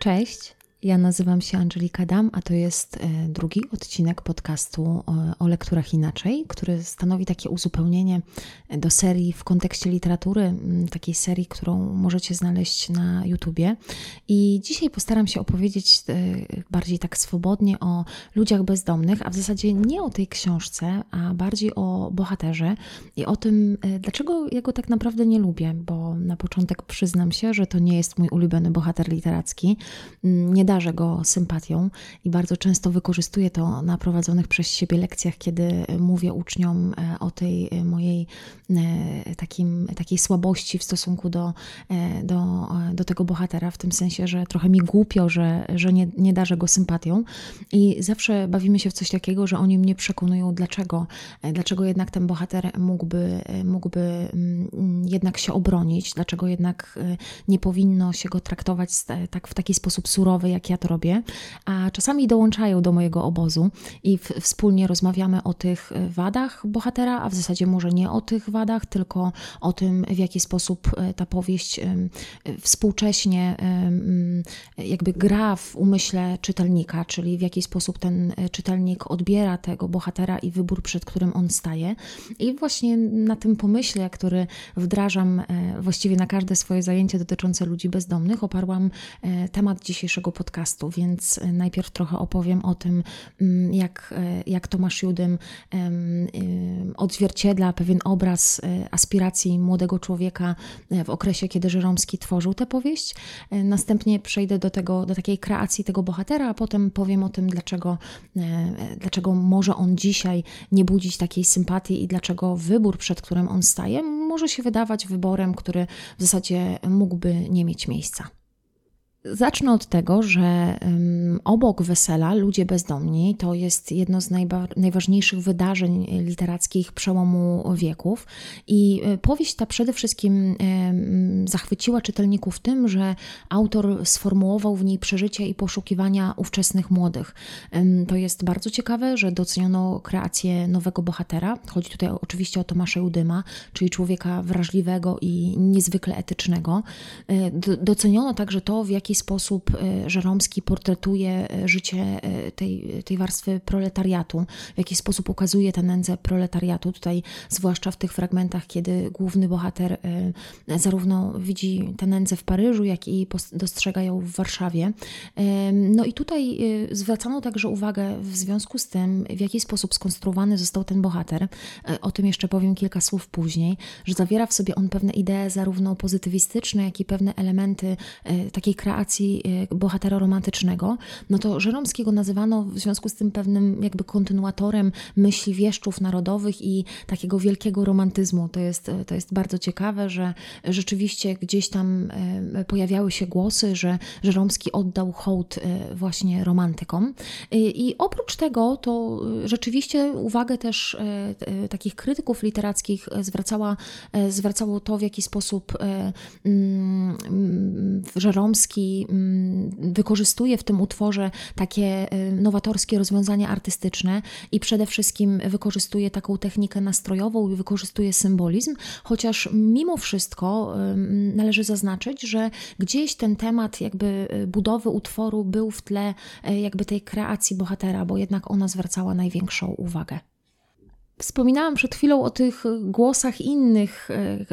Cześć. Ja nazywam się Angelika Dam, a to jest e, drugi odcinek podcastu o lekturach inaczej, który stanowi takie uzupełnienie do serii w kontekście literatury, takiej serii, którą możecie znaleźć na YouTubie. I dzisiaj postaram się opowiedzieć e, bardziej tak swobodnie o ludziach bezdomnych, a w zasadzie nie o tej książce, a bardziej o bohaterze i o tym, e, dlaczego ja go tak naprawdę nie lubię, bo na początek przyznam się, że to nie jest mój ulubiony bohater literacki. Nie darzę go sympatią i bardzo często wykorzystuję to na prowadzonych przez siebie lekcjach, kiedy mówię uczniom e, o tej e, mojej e, takim, takiej słabości w stosunku do, do, do tego bohatera, w tym sensie, że trochę mi głupio, że, że nie, nie darzę go sympatią. I zawsze bawimy się w coś takiego, że oni mnie przekonują, dlaczego, dlaczego jednak ten bohater mógłby, mógłby mm, jednak się obronić, dlaczego jednak nie powinno się go traktować tak, w taki sposób surowy, jak ja to robię, a czasami dołączają do mojego obozu i w, wspólnie rozmawiamy o tych e, wadach bohatera, a w zasadzie może nie o tych wadach, tylko o tym, w jaki sposób e, ta powieść e, współcześnie jakby gra w umyśle czytelnika, czyli w jaki sposób ten czytelnik odbiera tego bohatera i wybór, przed którym on staje. I właśnie na tym pomyśle, który wdrażam właściwie na każde swoje zajęcie dotyczące ludzi bezdomnych, oparłam temat dzisiejszego podcastu podcastu, więc e, najpierw trochę opowiem o tym, mm, jak, e, jak Tomasz Judym odzwierciedla pewien obraz e, aspiracji młodego człowieka w okresie, kiedy Żeromski tworzył tę powieść. Następnie przejdę do, tego, do takiej kreacji tego bohatera, a potem powiem o tym, dlaczego, dlaczego może on dzisiaj nie budzić takiej sympatii i dlaczego wybór, przed którym on staje, może się wydawać wyborem, który w zasadzie mógłby nie mieć miejsca. Zacznę od tego, że obok wesela Ludzie bezdomni to jest jedno z najważniejszych wydarzeń literackich przełomu wieków i e, powieść ta przede wszystkim zachwyciła czytelników tym, że autor sformułował w niej przeżycia i poszukiwania ówczesnych młodych. To jest bardzo ciekawe, że doceniono kreację nowego bohatera. Chodzi tutaj oczywiście o Tomasza Udyma, czyli człowieka wrażliwego i niezwykle etycznego. E, doceniono także to, w jaki jaki sposób e, Żeromski portretuje e, życie e, tej, tej warstwy proletariatu, w jaki sposób ukazuje tę nędzę proletariatu. Tutaj, zwłaszcza w tych fragmentach, kiedy główny bohater zarówno widzi tę nędzę w Paryżu, jak i dostrzega ją w Warszawie. No i tutaj zwracano także uwagę w związku z tym, w jaki sposób skonstruowany został ten bohater. O tym jeszcze powiem kilka słów później, że zawiera w sobie on pewne idee zarówno pozytywistyczne, jak i pewne elementy takiej kreacji kreacji y, bohatera romantycznego, no to Żeromskiego nazywano w związku z tym pewnym jakby kontynuatorem myśli wieszczów narodowych i takiego wielkiego romantyzmu. To jest, to jest bardzo ciekawe, że rzeczywiście gdzieś tam y, pojawiały się głosy, że Żeromski oddał hołd właśnie romantykom. I oprócz tego to rzeczywiście uwagę też takich krytyków literackich zwracała, zwracało to, w jaki sposób mm, Żeromski Mm, wykorzystuje w tym utworze takie y, nowatorskie rozwiązania artystyczne i przede wszystkim wykorzystuje taką technikę nastrojową i wykorzystuje symbolizm, chociaż mimo wszystko należy zaznaczyć, że gdzieś ten temat jakby y, budowy utworu był w tle y, jakby tej kreacji bohatera, bo jednak ona zwracała największą uwagę. Wspominałam przed chwilą o tych głosach innych e, e,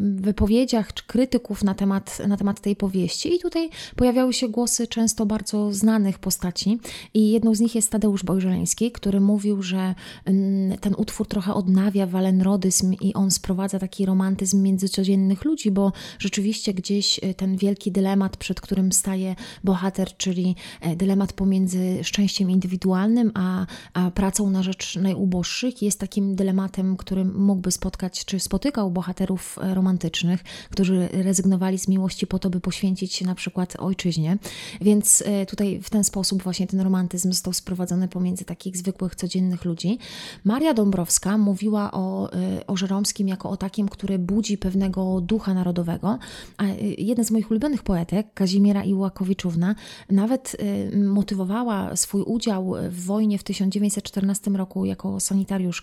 wypowiedziach czy krytyków na temat, na temat tej powieści, i tutaj pojawiały się głosy często bardzo znanych postaci. I jedną z nich jest Tadeusz Bojżeleński, który mówił, że mm, ten utwór trochę odnawia walenrodyzm i on sprowadza taki romantyzm między codziennych ludzi, bo rzeczywiście gdzieś e, ten wielki dylemat, przed którym staje bohater, czyli dylemat pomiędzy szczęściem indywidualnym a, a pracą na rzecz najuboższych, jest takim dylematem, który mógłby spotkać, czy spotykał bohaterów e, romantycznych, którzy rezygnowali z miłości po to, by poświęcić się na przykład ojczyźnie. Więc e, tutaj w ten sposób właśnie ten romantyzm został sprowadzony pomiędzy takich zwykłych, codziennych ludzi. Maria Dąbrowska mówiła o, e, o Żeromskim jako o takim, który budzi pewnego ducha narodowego, a jedna z moich ulubionych poetek, Kazimiera Iłakowiczówna, nawet motywowała swój udział w wojnie w 1914 roku jako sanitariusz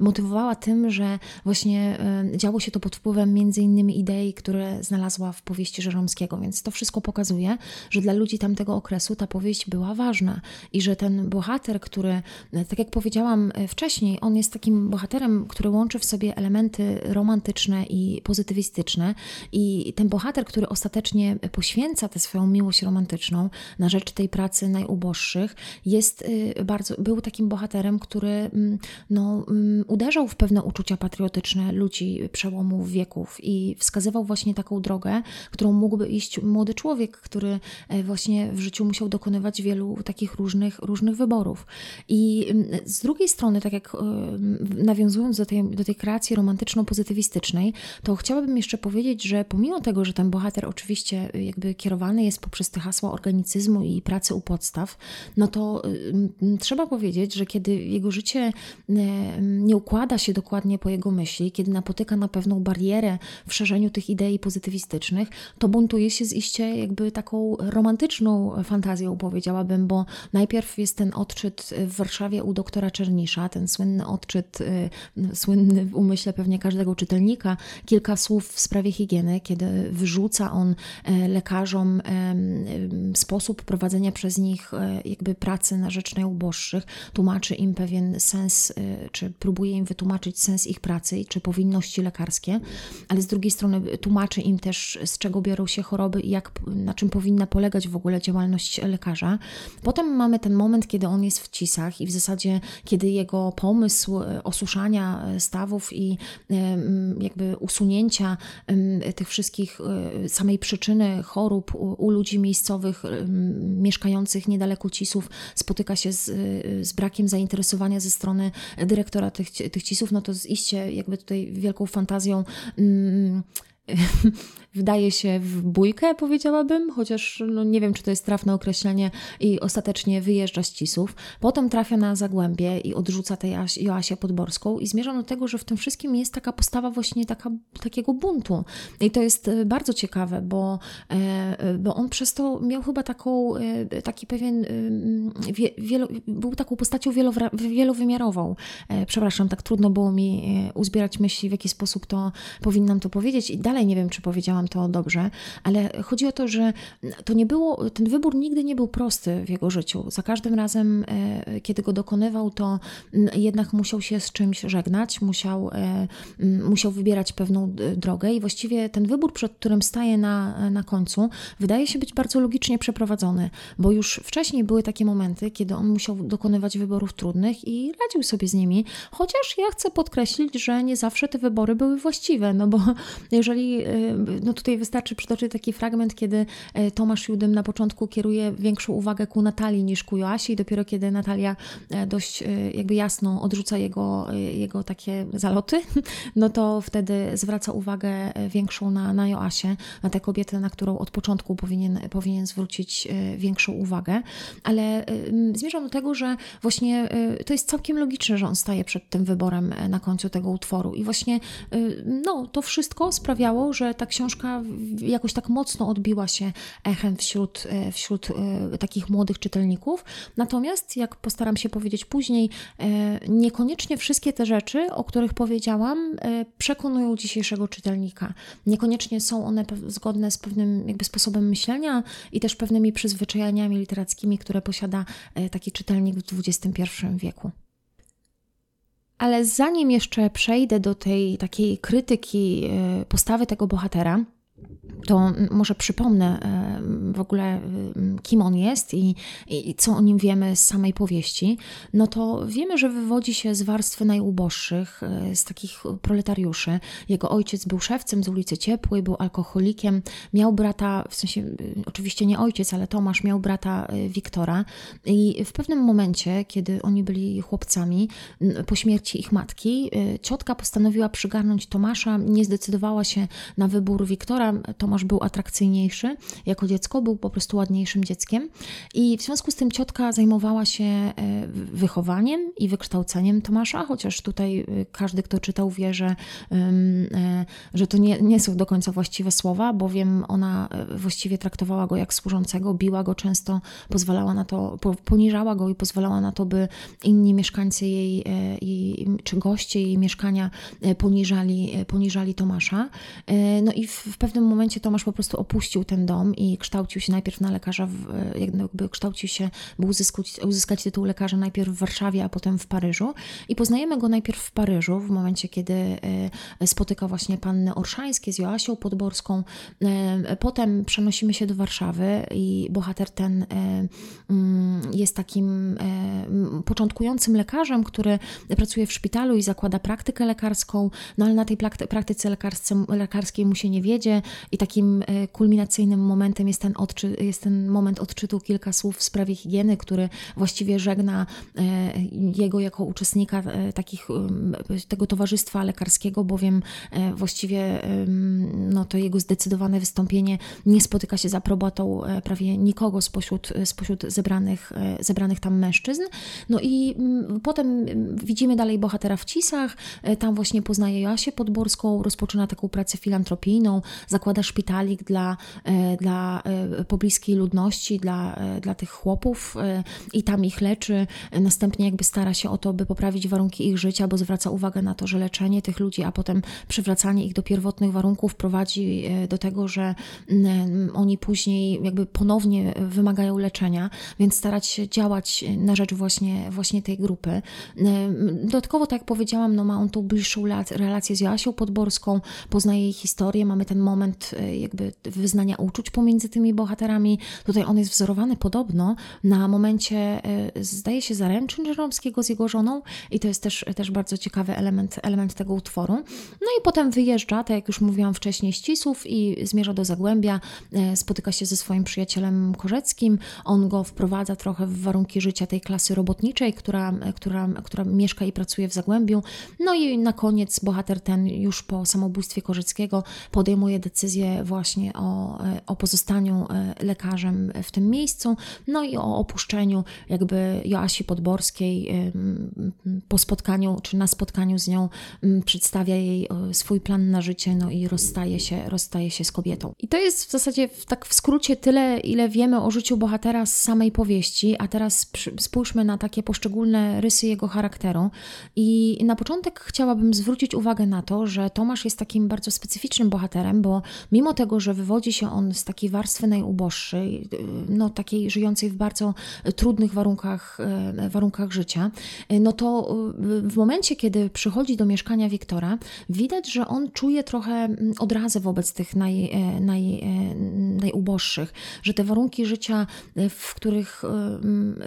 Motywowała tym, że właśnie działo się to pod wpływem między innymi idei, które znalazła w powieści Żeromskiego, więc to wszystko pokazuje, że dla ludzi tamtego okresu ta powieść była ważna i że ten bohater, który, tak jak powiedziałam wcześniej, on jest takim bohaterem, który łączy w sobie elementy romantyczne i pozytywistyczne i ten bohater, który ostatecznie poświęca tę swoją miłość romantyczną na rzecz tej pracy najuboższych, jest bardzo, był takim bohaterem, który mm, no, mm, uderzał w pewne uczucia patriotyczne ludzi przełomu wieków i wskazywał właśnie taką drogę, którą mógłby iść młody człowiek, który e, właśnie w życiu musiał dokonywać wielu takich różnych, różnych wyborów. I mm, z drugiej strony, tak jak nawiązując do tej, do tej kreacji romantyczno-pozytywistycznej, to chciałabym jeszcze powiedzieć, że pomimo tego, że ten bohater oczywiście jakby kierowany jest poprzez te hasła organicyzmu i pracy u podstaw, no to trzeba powiedzieć, że kiedy jego życie nie układa się dokładnie po jego myśli, kiedy napotyka na pewną barierę w szerzeniu tych idei pozytywistycznych, to buntuje się z iście jakby taką romantyczną fantazją, powiedziałabym, bo najpierw jest ten odczyt w Warszawie u doktora Czernisza, ten słynny odczyt, y, słynny w umyśle pewnie każdego czytelnika, kilka słów w sprawie higieny, kiedy wyrzuca on e, lekarzom sposób prowadzenia przez nich e, jakby pracy na rzecz najuboższych, tłumaczy im pewien sens, e, czy próbuje im wytłumaczyć sens ich pracy, czy powinności lekarskie, ale z drugiej strony tłumaczy im też, z czego biorą się choroby i jak, na czym powinna polegać w ogóle działalność lekarza. Potem mamy ten moment, kiedy on jest w cisach i w zasadzie, kiedy jego pomysł osuszania stawów i jakby usunięcia tych wszystkich, e, samej przyczyny chorób u ludzi miejscowych mieszkających niedaleko Cisów spotyka się z, z brakiem zainteresowania ze strony dyrektora tych, tych Cisów, no to z iście jakby tutaj wielką fantazją wdaje się w bójkę, powiedziałabym, chociaż no, nie wiem, czy to jest trafne określenie, i ostatecznie wyjeżdża z Cisów. Potem trafia na Zagłębie i odrzuca tę Joasię Podborską i zmierza do tego, że w tym wszystkim jest taka postawa właśnie taka, takiego buntu. I to jest e, bardzo ciekawe, bo, e, bo on przez to miał chyba taką, e, taki pewien, wielo, był taką postacią wielowymiarową. Przepraszam, tak trudno było mi uzbierać myśli, w jaki sposób to powinnam to powiedzieć i dalej nie wiem, czy powiedziałam to dobrze, ale chodzi o to, że to nie było, ten wybór nigdy nie był prosty w jego życiu. Za każdym razem, e, kiedy go dokonywał, to jednak musiał się z czymś żegnać, musiał, e, musiał wybierać pewną drogę i właściwie ten wybór, przed którym staje na, na końcu, wydaje się być bardzo logicznie przeprowadzony, bo już wcześniej były takie momenty, kiedy on musiał dokonywać wyborów trudnych i radził sobie z nimi, chociaż ja chcę podkreślić, że nie zawsze te wybory były właściwe, no bo jeżeli e, no tutaj wystarczy przytoczyć taki fragment, kiedy e, Tomasz Judym na początku kieruje większą uwagę ku Natalii niż ku Joasi dopiero kiedy Natalia e, dość e, jakby jasno odrzuca jego, jego takie zaloty, no to wtedy zwraca uwagę większą na, na Joasię, na tę kobietę, na którą od początku powinien, powinien zwrócić większą uwagę. Ale zmierzam do tego, że właśnie to jest całkiem logiczne, że on staje przed tym wyborem na końcu tego utworu i właśnie no, to wszystko sprawiało, że ta książka jakoś tak mocno odbiła się echem wśród, e, wśród e, takich młodych czytelników. Natomiast, jak postaram się powiedzieć później, e, niekoniecznie wszystkie te rzeczy, o których powiedziałam, przekonują dzisiejszego czytelnika. Niekoniecznie są one zgodne z pewnym jakby sposobem myślenia i też pewnymi przyzwyczajeniami literackimi, które posiada taki czytelnik w XXI wieku. Ale zanim jeszcze przejdę do tej takiej krytyki postawy tego bohatera, to może przypomnę e, w ogóle, kim on jest i, i, co o nim wiemy z samej powieści, no to wiemy, że wywodzi się z warstwy najuboższych, e, z takich proletariuszy. Jego ojciec był szewcem z ulicy Ciepłej, był alkoholikiem, miał brata, w sensie e, oczywiście nie ojciec, ale Tomasz miał brata Wiktora i w pewnym momencie, kiedy oni byli chłopcami, po śmierci ich matki, ciotka postanowiła przygarnąć Tomasza, nie zdecydowała się na wybór Wiktora, Tomasz był atrakcyjniejszy jako dziecko, był po prostu ładniejszym dzieckiem. I w związku z tym ciotka zajmowała się e, wychowaniem i wykształceniem Tomasza, chociaż tutaj e, każdy, kto czytał, wie, że, że to nie, nie są do końca właściwe słowa, bowiem ona właściwie traktowała go jak służącego, biła go często, pozwalała na to, poniżała go i pozwalała na to, by inni mieszkańcy jej, jej czy goście jej mieszkania poniżali, poniżali Tomasza. No i w pewnym momencie Tomasz po prostu opuścił ten dom i kształcił się najpierw na lekarza, w, jakby kształcił się, by uzyskać, uzyskać tytuł lekarza najpierw w Warszawie, a potem w Paryżu. I poznajemy go najpierw w Paryżu, w momencie, kiedy e, spotyka właśnie panny Orszańskie z Joasią Podborską. E, potem przenosimy się do Warszawy i bohater ten e, mm, jest takim początkującym lekarzem, który pracuje w szpitalu i zakłada praktykę lekarską, no ale na tej praktyce lekarskiej mu się nie wiedzie i takim kulminacyjnym momentem jest ten, odczy, jest ten moment odczytu kilka słów w sprawie higieny, który właściwie żegna e, jego jako uczestnika e, takich, tego towarzystwa lekarskiego, bowiem e, właściwie no, to jego zdecydowane wystąpienie nie spotyka się z aprobatą prawie nikogo spośród, spośród zebranych, zebranych tam mężczyzn. No i potem widzimy dalej bohatera w Cisach, tam właśnie poznaje Joasię Podborską, rozpoczyna taką pracę filantropijną, zakłada szpitalik dla, dla pobliskiej ludności, dla, dla tych chłopów i tam ich leczy. Następnie jakby stara się o to, by poprawić warunki ich życia, bo zwraca uwagę na to, że leczenie tych ludzi, a potem przywracanie ich do pierwotnych warunków prowadzi e, do tego, że oni później jakby ponownie wymagają leczenia, więc starać się działać na rzecz właśnie, właśnie tej grupy. E, dodatkowo, tak jak powiedziałam, no ma on tą bliższą relację z Joasią Podborską, poznaje jej historię, mamy ten moment e, jakby wyznania uczuć pomiędzy tymi bohaterami. Tutaj on jest wzorowany podobno na momencie, zdaje się, zaręczyn Żeromskiego z jego żoną i to jest też, też bardzo ciekawy element, element tego utworu. No i potem wyjeżdża, tak jak już mówiłam wcześniej, z Cisów i zmierza do Zagłębia, e, spotyka się ze swoim przyjacielem Korzeckim, on go wprowadza trochę w warunki życia tej klasy robotniczej, która, która, która mieszka i pracuje w Zagłębiu. No i na koniec bohater ten już po samobójstwie Korzeckiego podejmuje decyzję właśnie o, e, o pozostaniu e, lekarzem w tym miejscu, no i o opuszczeniu jakby Joasi Podborskiej po spotkaniu, czy na spotkaniu z nią przedstawia jej swój plan na życie, no i rozstaje się, rozstaje się z kobietą. I to jest w zasadzie tak w skrócie tyle, ile wiemy o życiu bohatera z samej powieści, a teraz spójrzmy na takie poszczególne rysy jego charakteru. I na początek chciałabym zwrócić uwagę na to, że Tomasz jest takim bardzo specyficznym bohaterem, bo mimo tego, że wywodzi się on z takiej warstwy najuboższej, no takiej żyjącej w bardzo trudnych warunkach, e, warunkach życia, e, no to w momencie, kiedy przychodzi do mieszkania Wiktora, widać, że on czuje trochę mm, odrazę wobec tych naj, naj, najuboższych, że te warunki życia, w których,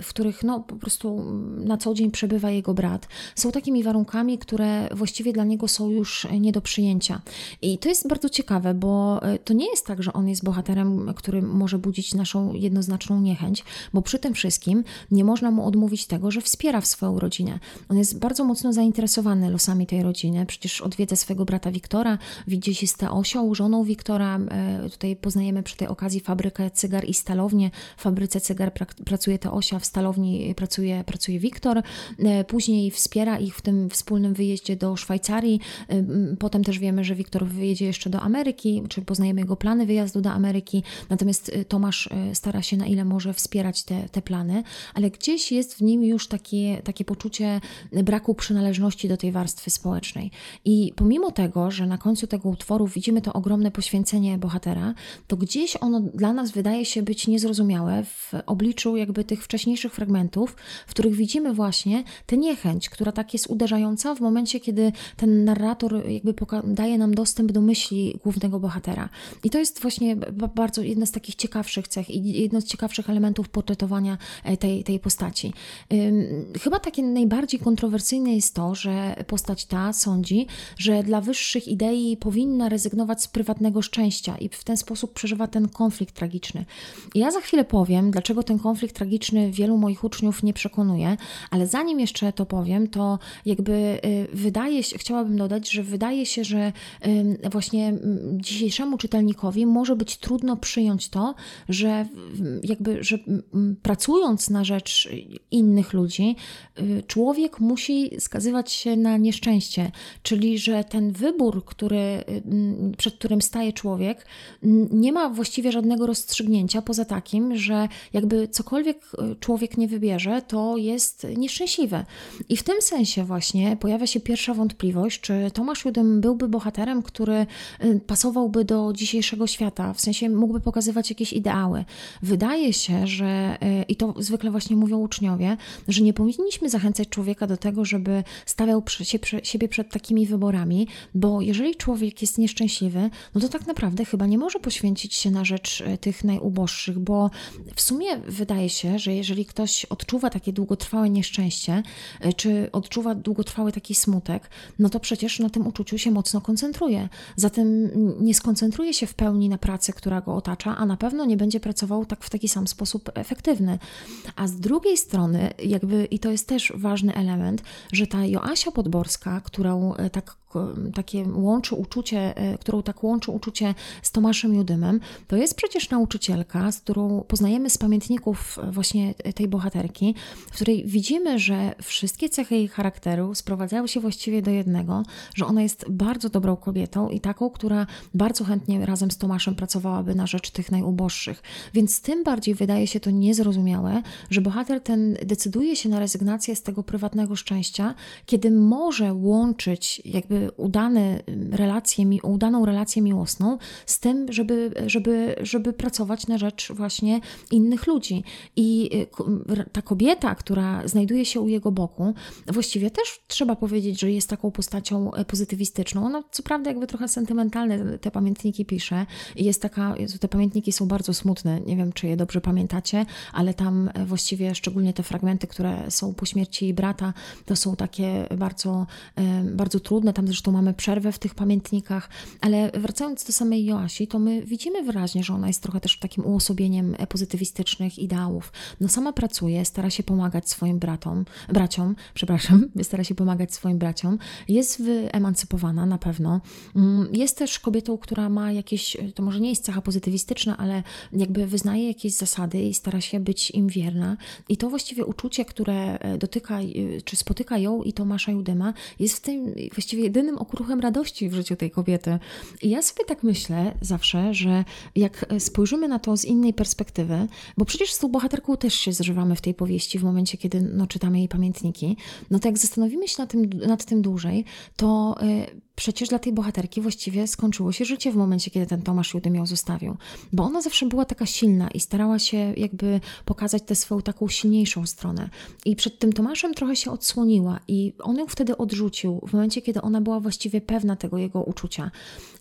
w których no, po prostu na co dzień przebywa jego brat, są takimi warunkami, które właściwie dla niego są już nie do przyjęcia. I to jest bardzo ciekawe, bo to nie jest tak, że on jest bohaterem, który może budzić naszą jednoznaczną niechęć, bo przy tym wszystkim nie można mu odmówić tego, że wspiera w swoją rodzinę. On jest bardzo mocno zainteresowany losami tej rodziny. Przecież odwiedza swego brata Wiktora, widzi się z Teosią, żoną Wiktora. E, tutaj poznajemy przy tej okazji fabrykę cygar i stalownię. W fabryce cygar pracuje Teosia, w stalowni pracuje, pracuje Wiktor. E, później wspiera ich w tym wspólnym wyjeździe do Szwajcarii. E, potem też wiemy, że Wiktor wyjedzie jeszcze do Ameryki, czy poznajemy jego plany wyjazdu do Ameryki. Natomiast Tomasz stara się na ile może wspierać te, te plany, ale gdzieś jest w nim już takie, takie poczucie braku przynależności do tej warstwy społecznej. I pomimo tego, że na końcu tego utworu widzimy to ogromne poświęcenie bohatera, to gdzieś ono dla nas wydaje się być niezrozumiałe w obliczu jakby tych wcześniejszych fragmentów, w których widzimy właśnie tę niechęć, która tak jest uderzająca w momencie, kiedy ten narrator jakby daje nam dostęp do myśli głównego bohatera. I to jest właśnie bardzo jedna z takich ciekawszych cech i jedno z ciekawszych elementów portretowania e, tej, tej postaci. Chyba takie najbardziej kontrowersyjne jest to, że postać ta sądzi, że dla wyższych idei powinna rezygnować z prywatnego szczęścia i w ten sposób przeżywa ten konflikt tragiczny. I ja za chwilę powiem, dlaczego ten konflikt tragiczny wielu moich uczniów nie przekonuje, ale zanim jeszcze to powiem, to jakby y, wydaje się, chciałabym dodać, że wydaje się, że właśnie dzisiejszemu czytelnikowi może być trudno przyjąć to, że jakby, że pracując na rzecz innych ludzi, y, człowiek musi skazywać się na nieszczęście, czyli że ten wybór, który, przed którym staje człowiek, nie ma właściwie żadnego rozstrzygnięcia poza takim, że jakby cokolwiek y, człowiek nie wybierze, to jest nieszczęśliwe. I w tym sensie właśnie pojawia się pierwsza wątpliwość, czy Tomasz Judym byłby bohaterem, który y, pasowałby do dzisiejszego świata, w sensie mógłby pokazywać jakieś ideały. Wydaje się, że y, i to zwykle właśnie mówią uczniowie, że nie powinniśmy zachęcać człowieka do tego, żeby stawiał się, siebie przed takimi wyborami, bo jeżeli człowiek jest nieszczęśliwy, no to tak naprawdę chyba nie może poświęcić się na rzecz tych najuboższych, bo w sumie wydaje się, że jeżeli ktoś odczuwa takie długotrwałe nieszczęście, e, czy odczuwa długotrwały taki smutek, no to przecież na tym uczuciu się mocno koncentruje. Zatem nie skoncentruje się w pełni na pracy, która go otacza, a na pewno nie będzie pracował tak w taki sam sposób efektywny. A z drugiej strony, jakby, i to jest też ważny element, że ta Joasia Podborska, którą e, tak takie łączy uczucie, e, którą tak łączy uczucie z Tomaszem Judymem, to jest przecież nauczycielka, z którą poznajemy z pamiętników właśnie tej bohaterki, w której widzimy, że wszystkie cechy jej charakteru sprowadzają się właściwie do jednego, że ona jest bardzo dobrą kobietą i taką, która bardzo chętnie razem z Tomaszem pracowałaby na rzecz tych najuboższych. Więc tym bardziej wydaje się to niezrozumiałe, że bohater ten decyduje się na rezygnację z tego prywatnego szczęścia, kiedy może łączyć jakby udane relacje, udaną relację miłosną z tym, żeby, żeby, żeby pracować na rzecz właśnie innych ludzi. I y, ta kobieta, która znajduje się u jego boku, właściwie też trzeba powiedzieć, że jest taką postacią e, pozytywistyczną. Ona co prawda jakby trochę sentymentalne te pamiętniki pisze jest taka, te pamiętniki są bardzo smutne, nie wiem czy je dobrze pamiętacie, ale tam e, właściwie szczególnie te fragmenty, które są po śmierci brata, to są takie bardzo, e, bardzo trudne, tam zresztą mamy przerwę w tych pamiętnikach, ale wracając do samej Joasi, to my widzimy wyraźnie, że ona jest trochę też takim uosobieniem pozytywistycznych ideałów. No sama pracuje, stara się pomagać swoim bratom, braciom, przepraszam, stara się pomagać swoim braciom, jest wyemancypowana na pewno. Mm, jest też kobietą, która ma jakieś, to może nie jest cecha pozytywistyczna, ale jakby wyznaje jakieś zasady i stara się być im wierna. I to właściwie uczucie, które e, dotyka, e, czy spotyka ją i Tomasza Judyma, jest w tym właściwie jedynym okruchem radości w życiu tej kobiety. I ja sobie tak myślę zawsze, że jak spojrzymy na to z innej perspektywy, bo przecież z tą bohaterką też się zżywamy w tej powieści w momencie, kiedy no, czytamy jej pamiętniki, no to jak zastanowimy się nad tym, nad tym dłużej, to y, przecież dla tej bohaterki właściwie skończyło się życie w momencie, kiedy ten Tomasz Judy ją zostawił. Bo ona zawsze była taka silna i starała się jakby pokazać tę swoją taką silniejszą stronę. I przed tym Tomaszem trochę się odsłoniła i on ją wtedy odrzucił w momencie, kiedy ona była właściwie pewna tego jego uczucia.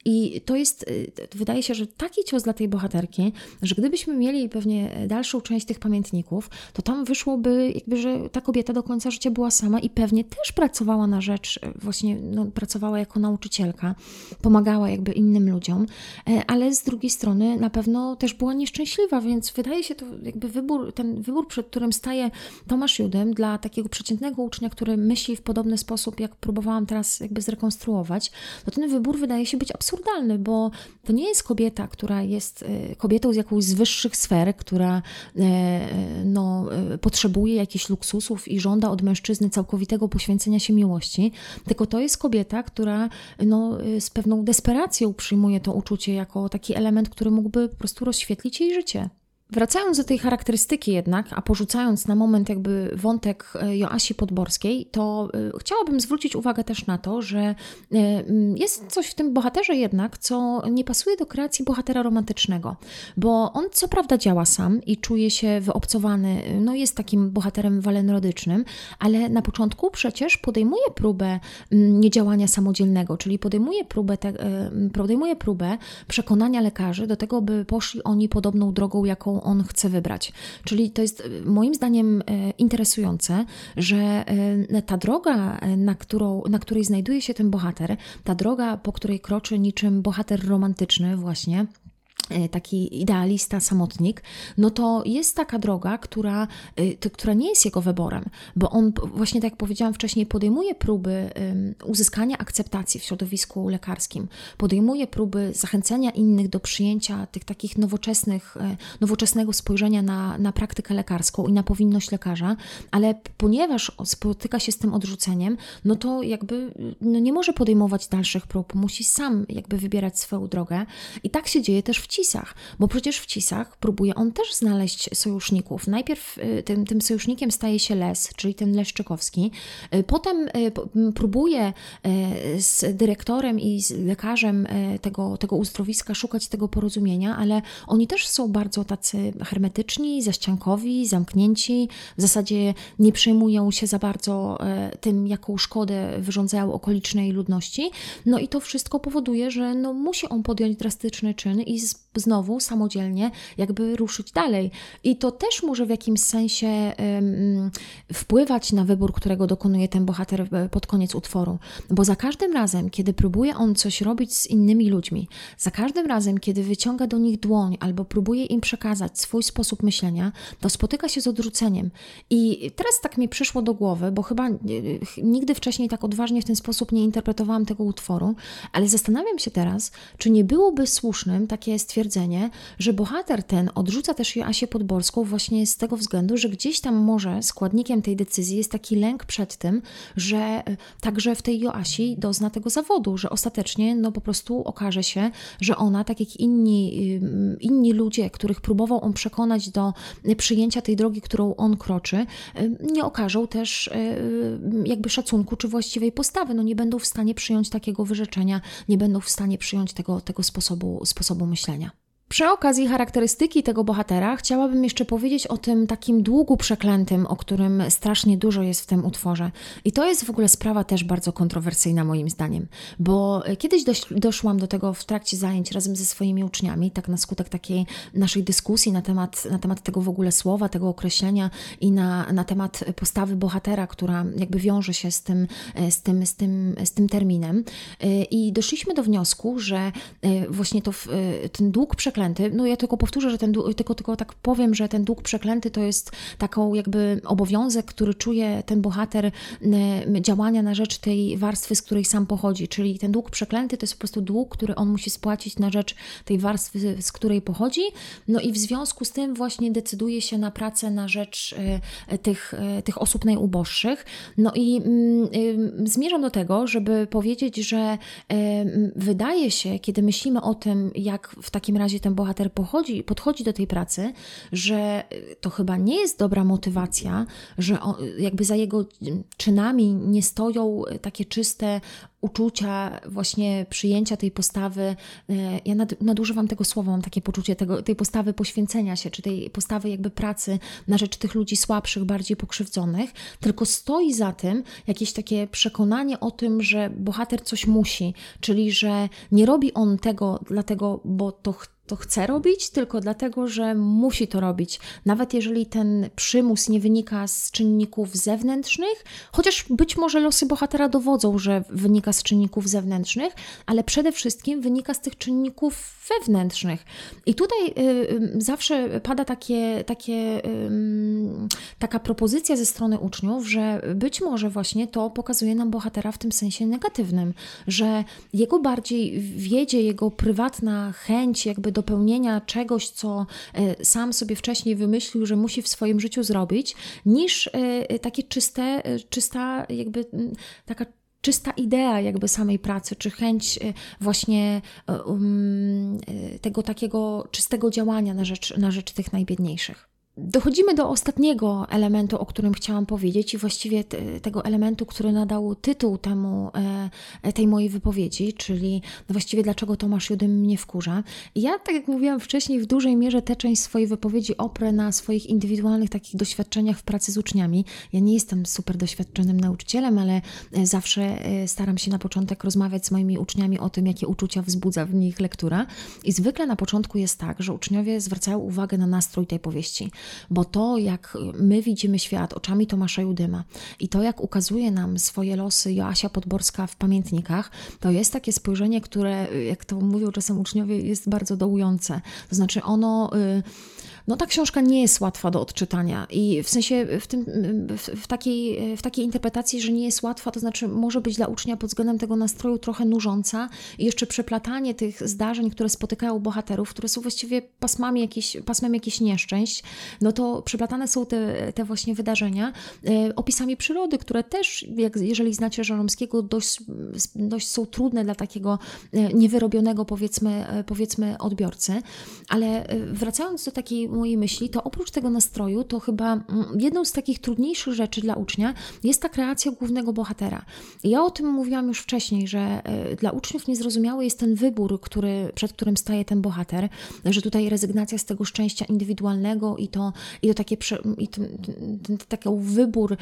I to jest, y, wydaje się, że taki cios dla tej bohaterki, że gdybyśmy mieli pewnie dalszą część tych pamiętników, to tam wyszłoby jakby, że ta kobieta do końca życia była sama i pewnie też pracowała na rzecz, y, właśnie no, pracowała jako nauczycielka, pomagała jakby innym ludziom, e, ale z drugiej strony na pewno też była nieszczęśliwa, więc wydaje się to jakby wybór, ten wybór, przed którym staje Tomasz Judem dla takiego przeciętnego ucznia, który myśli w podobny sposób, jak próbowałam teraz jakby zrekonstruować, to ten wybór wydaje się być absurdalny, bo to nie jest kobieta, która jest e, kobietą z jakąś z wyższych sfer, która e, no, potrzebuje jakichś luksusów i żąda od mężczyzny całkowitego poświęcenia się miłości, tylko to jest kobieta, która no, z pewną desperacją przyjmuje to uczucie jako taki element, który mógłby po prostu rozświetlić jej życie. Wracając do tej charakterystyki jednak, a porzucając na moment jakby wątek e, Joasi Podborskiej, to e, chciałabym zwrócić uwagę też na to, że e, jest coś w tym bohaterze jednak, co nie pasuje do kreacji bohatera romantycznego, bo on co prawda działa sam i czuje się wyobcowany, no jest takim bohaterem walenrodycznym, ale na początku przecież podejmuje próbę niedziałania samodzielnego, czyli podejmuje próbę, te, podejmuje próbę przekonania lekarzy do tego, by poszli oni podobną drogą, jaką on chce wybrać. Czyli to jest e, moim zdaniem e, interesujące, że e, ta droga, na, którą, na której znajduje się ten bohater, ta droga, po której kroczy niczym bohater romantyczny, właśnie taki idealista, samotnik, no to jest taka droga, która, e, która nie jest jego wyborem, bo on właśnie tak jak powiedziałam wcześniej, podejmuje próby uzyskania akceptacji w środowisku lekarskim, podejmuje próby zachęcenia innych do przyjęcia tych takich nowoczesnych, e, nowoczesnego spojrzenia na, na praktykę lekarską i na powinność lekarza, ale ponieważ spotyka się z tym odrzuceniem, no to jakby no nie może podejmować dalszych prób, musi sam jakby wybierać swoją drogę. I tak się dzieje też w Cisach, bo przecież w Cisach próbuje on też znaleźć sojuszników. Najpierw y, tym, tym sojusznikiem staje się Les, czyli ten Leszczykowski. Y, potem y, próbuje z dyrektorem i z lekarzem tego, tego uzdrowiska szukać tego porozumienia, ale oni też są bardzo tacy hermetyczni, zaściankowi, zamknięci. W zasadzie nie przejmują się za bardzo tym, jaką szkodę wyrządzają okolicznej ludności. No i to wszystko powoduje, że no, musi on podjąć drastyczny czyn i znowu samodzielnie jakby ruszyć dalej. I to też może w jakimś sensie um, wpływać na wybór, którego dokonuje ten bohater e, pod koniec utworu. Bo za każdym razem, kiedy próbuje on coś robić z innymi ludźmi, za każdym razem, kiedy wyciąga do nich dłoń albo próbuje im przekazać swój sposób myślenia, to spotyka się z odrzuceniem. I teraz tak mi przyszło do głowy, bo chyba e, nigdy wcześniej tak odważnie w ten sposób nie interpretowałam tego utworu, ale zastanawiam się teraz, czy nie byłoby słusznym takie stwierdzenie, że bohater ten odrzuca też Joasię Podborską właśnie z tego względu, że gdzieś tam może składnikiem tej decyzji jest taki lęk przed tym, że e, także w tej Joasi dozna tego zawodu, że ostatecznie no po prostu okaże się, że ona, tak jak inni, y, inni ludzie, których próbował on przekonać do przyjęcia tej drogi, którą on kroczy, y, nie okażą też y, jakby szacunku czy właściwej postawy. No nie będą w stanie przyjąć takiego wyrzeczenia, nie będą w stanie przyjąć tego, tego sposobu, sposobu myślenia. 잠시만요. Przy okazji charakterystyki tego bohatera chciałabym jeszcze powiedzieć o tym takim długu przeklętym, o którym strasznie dużo jest w tym utworze. I to jest w ogóle sprawa też bardzo kontrowersyjna moim zdaniem, bo kiedyś doś, doszłam do tego w trakcie zajęć razem ze swoimi uczniami, tak na skutek takiej naszej dyskusji na temat, na temat tego w ogóle słowa, tego określenia i na, na temat postawy bohatera, która jakby wiąże się z tym, z tym, z tym, z tym terminem. I doszliśmy do wniosku, że właśnie to, ten dług przeklęty przeklęty, no ja tylko powtórzę, że ten tylko, tylko tak powiem, że ten dług przeklęty to jest taką jakby obowiązek, który czuje ten bohater działania na rzecz tej warstwy, z której sam pochodzi, czyli ten dług przeklęty to jest po prostu dług, który on musi spłacić na rzecz tej warstwy, z której pochodzi, no i w związku z tym właśnie decyduje się na pracę na rzecz e, tych, e, tych osób najuboższych. No i mm, zmierzam do tego, żeby powiedzieć, że wydaje się, kiedy myślimy o tym, jak w takim razie ten ten bohater pochodzi, podchodzi do tej pracy, że to chyba nie jest dobra motywacja, że on, jakby za jego czynami nie stoją takie czyste uczucia, właśnie przyjęcia tej postawy. E, ja nadużywam tego słowa, mam takie poczucie tego, tej postawy poświęcenia się, czy tej postawy jakby pracy na rzecz tych ludzi słabszych, bardziej pokrzywdzonych, tylko stoi za tym jakieś takie przekonanie o tym, że bohater coś musi, czyli że nie robi on tego dlatego, bo to chce to chce robić, tylko dlatego, że musi to robić. Nawet jeżeli ten przymus nie wynika z czynników zewnętrznych, chociaż być może losy bohatera dowodzą, że wynika z czynników zewnętrznych, ale przede wszystkim wynika z tych czynników wewnętrznych. I tutaj y, y, zawsze pada takie, takie, y, taka propozycja ze strony uczniów, że być może właśnie to pokazuje nam bohatera w tym sensie negatywnym, że jego bardziej wiedzie, jego prywatna chęć jakby dopełnienia czegoś, co e, sam sobie wcześniej wymyślił, że musi w swoim życiu zrobić, niż e, takie czyste, e, czysta jakby taka czysta idea jakby samej pracy, czy chęć właśnie um, tego takiego czystego działania na rzecz, na rzecz tych najbiedniejszych. Dochodzimy do ostatniego elementu, o którym chciałam powiedzieć, i właściwie tego elementu, który nadał tytuł temu, e, tej mojej wypowiedzi, czyli właściwie dlaczego Tomasz Judym mnie wkurza. Ja, tak jak mówiłam wcześniej, w dużej mierze tę część swojej wypowiedzi oprę na swoich indywidualnych takich doświadczeniach w pracy z uczniami. Ja nie jestem super doświadczonym nauczycielem, ale e, zawsze e, staram się na początek rozmawiać z moimi uczniami o tym, jakie uczucia wzbudza w nich lektura. I zwykle na początku jest tak, że uczniowie zwracają uwagę na nastrój tej powieści bo to, jak my widzimy świat oczami Tomasza Judyma i to, jak ukazuje nam swoje losy Joasia Podborska w pamiętnikach, to jest takie spojrzenie, które, jak to mówią czasem uczniowie, jest bardzo dołujące. To znaczy ono... Y, no ta książka nie jest łatwa do odczytania i w sensie w, tym, w, w, takiej, w takiej interpretacji, że nie jest łatwa, to znaczy może być dla ucznia pod względem tego nastroju trochę nużąca i jeszcze przeplatanie tych zdarzeń, które spotykają bohaterów, które są właściwie pasmami jakieś, pasmem jakichś nieszczęść, no to przeplatane są te, te właśnie wydarzenia e, opisami przyrody, które też, jak, jeżeli znacie Żeromskiego, dość, dość są trudne dla takiego e, niewyrobionego powiedzmy, e, powiedzmy odbiorcy, ale wracając do takiej mojej myśli, to oprócz tego nastroju, to chyba mm, jedną z takich trudniejszych rzeczy dla ucznia jest ta kreacja głównego bohatera. Ja o tym mówiłam już wcześniej, że e, dla uczniów niezrozumiały jest ten wybór, który, przed którym staje ten bohater, że tutaj rezygnacja z tego szczęścia indywidualnego i to, i to takie i ten, ten, taki wybór,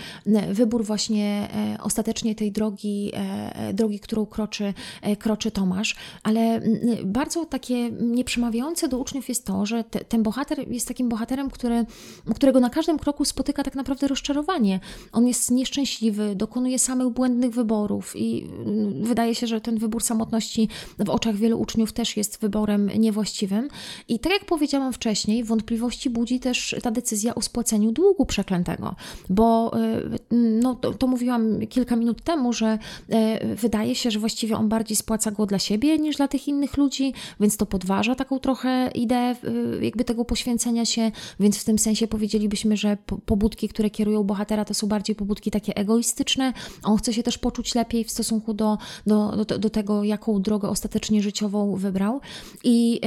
wybór właśnie e, ostatecznie tej drogi, e, drogi, którą kroczy, kroczy Tomasz, ale bardzo takie nieprzemawiające do uczniów jest to, że te, ten bohater jest jest takim bohaterem, który, którego na każdym kroku spotyka tak naprawdę rozczarowanie. On jest nieszczęśliwy, dokonuje samych błędnych wyborów i mm, wydaje się, że ten wybór samotności w oczach wielu uczniów też jest wyborem niewłaściwym. I tak jak powiedziałam wcześniej, wątpliwości budzi też ta decyzja o spłaceniu długu przeklętego, bo y, no, to, to mówiłam kilka minut temu, że y, wydaje się, że właściwie on bardziej spłaca go dla siebie niż dla tych innych ludzi, więc to podważa taką trochę ideę jakby tego poświęcenia się, więc w tym sensie powiedzielibyśmy, że pobudki, które kierują bohatera, to są bardziej pobudki takie egoistyczne. On chce się też poczuć lepiej w stosunku do, do, do, do tego, jaką drogę ostatecznie życiową wybrał. I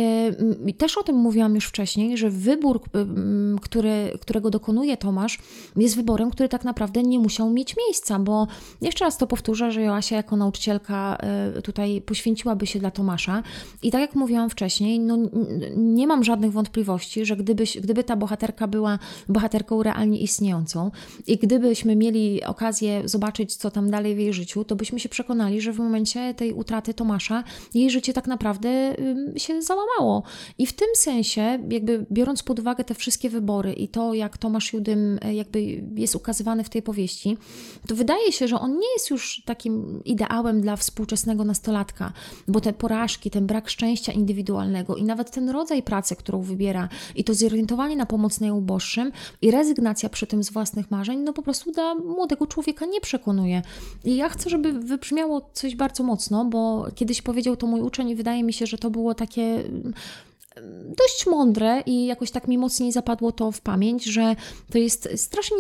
y, też o tym mówiłam już wcześniej, że wybór, y, który, którego dokonuje Tomasz, jest wyborem, który tak naprawdę nie musiał mieć miejsca, bo jeszcze raz to powtórzę, że Joasia jako nauczycielka y, tutaj poświęciłaby się dla Tomasza. I tak jak mówiłam wcześniej, no, nie mam żadnych wątpliwości, że gdyby, gdyby ta bohaterka była bohaterką realnie istniejącą i gdybyśmy mieli okazję zobaczyć, co tam dalej w jej życiu, to byśmy się przekonali, że w momencie tej utraty Tomasza jej życie tak naprawdę się załamało. I w tym sensie, jakby biorąc pod uwagę te wszystkie wybory i to, jak Tomasz Judym e, jakby jest ukazywany w tej powieści, to wydaje się, że on nie jest już takim ideałem dla współczesnego nastolatka, bo te porażki, ten brak szczęścia indywidualnego i nawet ten rodzaj pracy, którą wybiera i to zorientowanie na pomoc najuboższym i rezygnacja przy tym z własnych marzeń, no po prostu dla młodego człowieka nie przekonuje. I ja chcę, żeby wybrzmiało coś bardzo mocno, bo kiedyś powiedział to mój uczeń i wydaje mi się, że to było takie dość mądre i jakoś tak mi mocniej zapadło to w pamięć, że to jest strasznie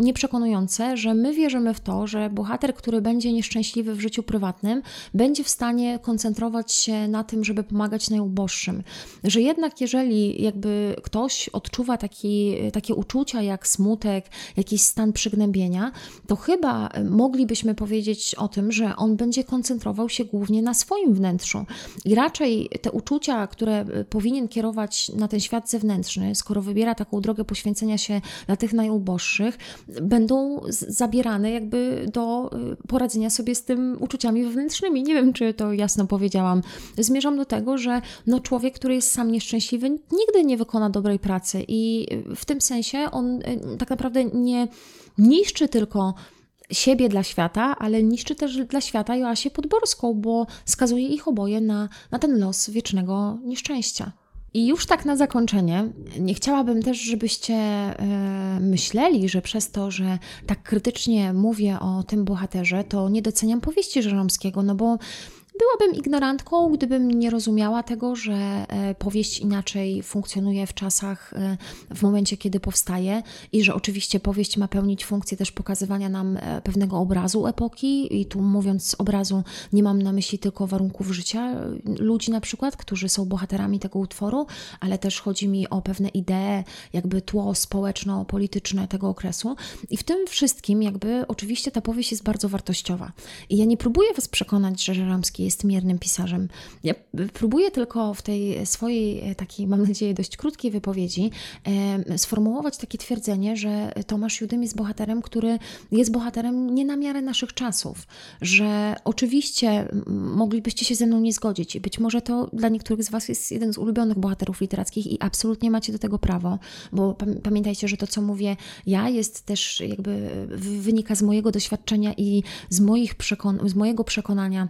nieprzekonujące, że my wierzymy w to, że bohater, który będzie nieszczęśliwy w życiu prywatnym, będzie w stanie koncentrować się na tym, żeby pomagać najuboższym. Że jednak jeżeli jakby ktoś odczuwa taki, takie uczucia jak smutek, jakiś stan przygnębienia, to chyba moglibyśmy powiedzieć o tym, że on będzie koncentrował się głównie na swoim wnętrzu. I raczej te uczucia, które powinny powinien kierować na ten świat zewnętrzny, skoro wybiera taką drogę poświęcenia się dla tych najuboższych, będą zabierane jakby do y, poradzenia sobie z tym uczuciami wewnętrznymi. Nie wiem, czy to jasno powiedziałam. Zmierzam do tego, że no człowiek, który jest sam nieszczęśliwy, nigdy nie wykona dobrej pracy i w tym sensie on y, tak naprawdę nie niszczy tylko siebie dla świata, ale niszczy też dla świata Joasię Podborską, bo skazuje ich oboje na, na ten los wiecznego nieszczęścia. I już tak na zakończenie, nie chciałabym też, żebyście e, myśleli, że przez to, że tak krytycznie mówię o tym bohaterze, to nie doceniam powieści Żeromskiego, no bo Byłabym ignorantką, gdybym nie rozumiała tego, że e, powieść inaczej funkcjonuje w czasach, e, w momencie, kiedy powstaje i że oczywiście powieść ma pełnić funkcję też pokazywania nam e, pewnego obrazu epoki i tu mówiąc obrazu nie mam na myśli tylko warunków życia ludzi na przykład, którzy są bohaterami tego utworu, ale też chodzi mi o pewne idee, jakby tło społeczno-polityczne tego okresu i w tym wszystkim jakby oczywiście ta powieść jest bardzo wartościowa. I ja nie próbuję Was przekonać, że Żeromski jest miernym pisarzem. Ja próbuję tylko w tej swojej takiej, mam nadzieję, dość krótkiej wypowiedzi sformułować takie twierdzenie, że Tomasz Judym jest bohaterem, który jest bohaterem nie na miarę naszych czasów, że oczywiście moglibyście się ze mną nie zgodzić. Być może to dla niektórych z Was jest jeden z ulubionych bohaterów literackich i absolutnie macie do tego prawo, bo pamiętajcie, że to, co mówię ja, jest też jakby wynika z mojego doświadczenia i z, moich przekon- z mojego przekonania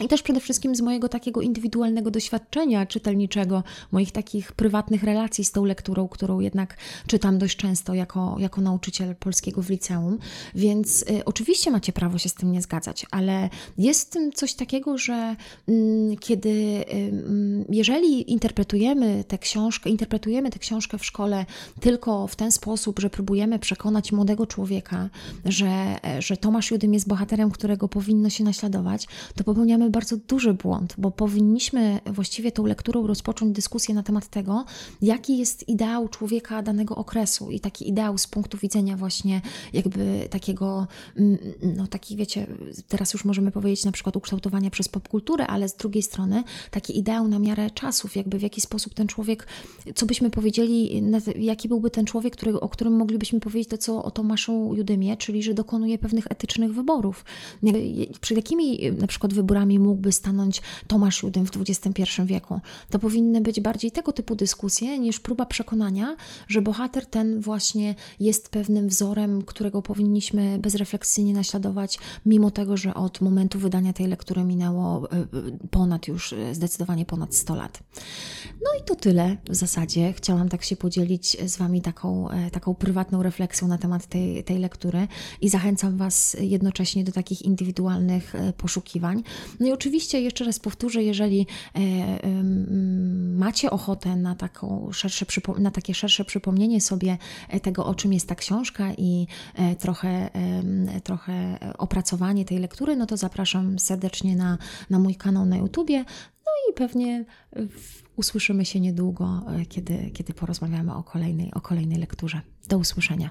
i też przede wszystkim z mojego takiego indywidualnego doświadczenia czytelniczego, moich takich prywatnych relacji z tą lekturą, którą jednak czytam dość często jako, jako nauczyciel polskiego w liceum. Więc y, oczywiście macie prawo się z tym nie zgadzać, ale jest w tym coś takiego, że y, kiedy, y, jeżeli interpretujemy tę książkę, interpretujemy tę książkę w szkole tylko w ten sposób, że próbujemy przekonać młodego człowieka, że, że Tomasz Judym jest bohaterem, którego powinno się naśladować, to popełniamy popełniamy bardzo duży błąd, bo powinniśmy właściwie tą lekturą rozpocząć dyskusję na temat tego, jaki jest ideał człowieka danego okresu i taki ideał z punktu widzenia właśnie jakby takiego, mm, no taki wiecie, teraz już możemy powiedzieć na przykład ukształtowania przez popkulturę, ale z drugiej strony taki ideał na miarę czasów, jakby w jaki sposób ten człowiek, co byśmy powiedzieli, jaki byłby ten człowiek, który, o którym moglibyśmy powiedzieć to, co o Tomaszu Judymie, czyli że dokonuje pewnych etycznych wyborów. Przed jakimi na przykład wyborami mógłby stanąć Tomasz Judym w XXI wieku. To powinny być bardziej tego typu dyskusje niż próba przekonania, że bohater ten właśnie jest pewnym wzorem, którego powinniśmy bezrefleksyjnie naśladować, mimo tego, że od momentu wydania tej lektury minęło e, e, ponad już e, zdecydowanie ponad 100 lat. No i to tyle w zasadzie. Chciałam tak się podzielić z Wami taką, taką prywatną refleksją na temat tej, tej lektury i zachęcam Was jednocześnie do takich indywidualnych poszukiwań. No i oczywiście, jeszcze raz powtórzę, jeżeli e, macie ochotę na, taką szersze, na takie szersze przypomnienie sobie e, tego, o czym jest ta książka i e, trochę, trochę opracowanie tej lektury, no to zapraszam serdecznie na, na mój kanał na YouTubie. No i pewnie usłyszymy się niedługo, kiedy, kiedy porozmawiamy o kolejnej, o kolejnej lekturze. Do usłyszenia.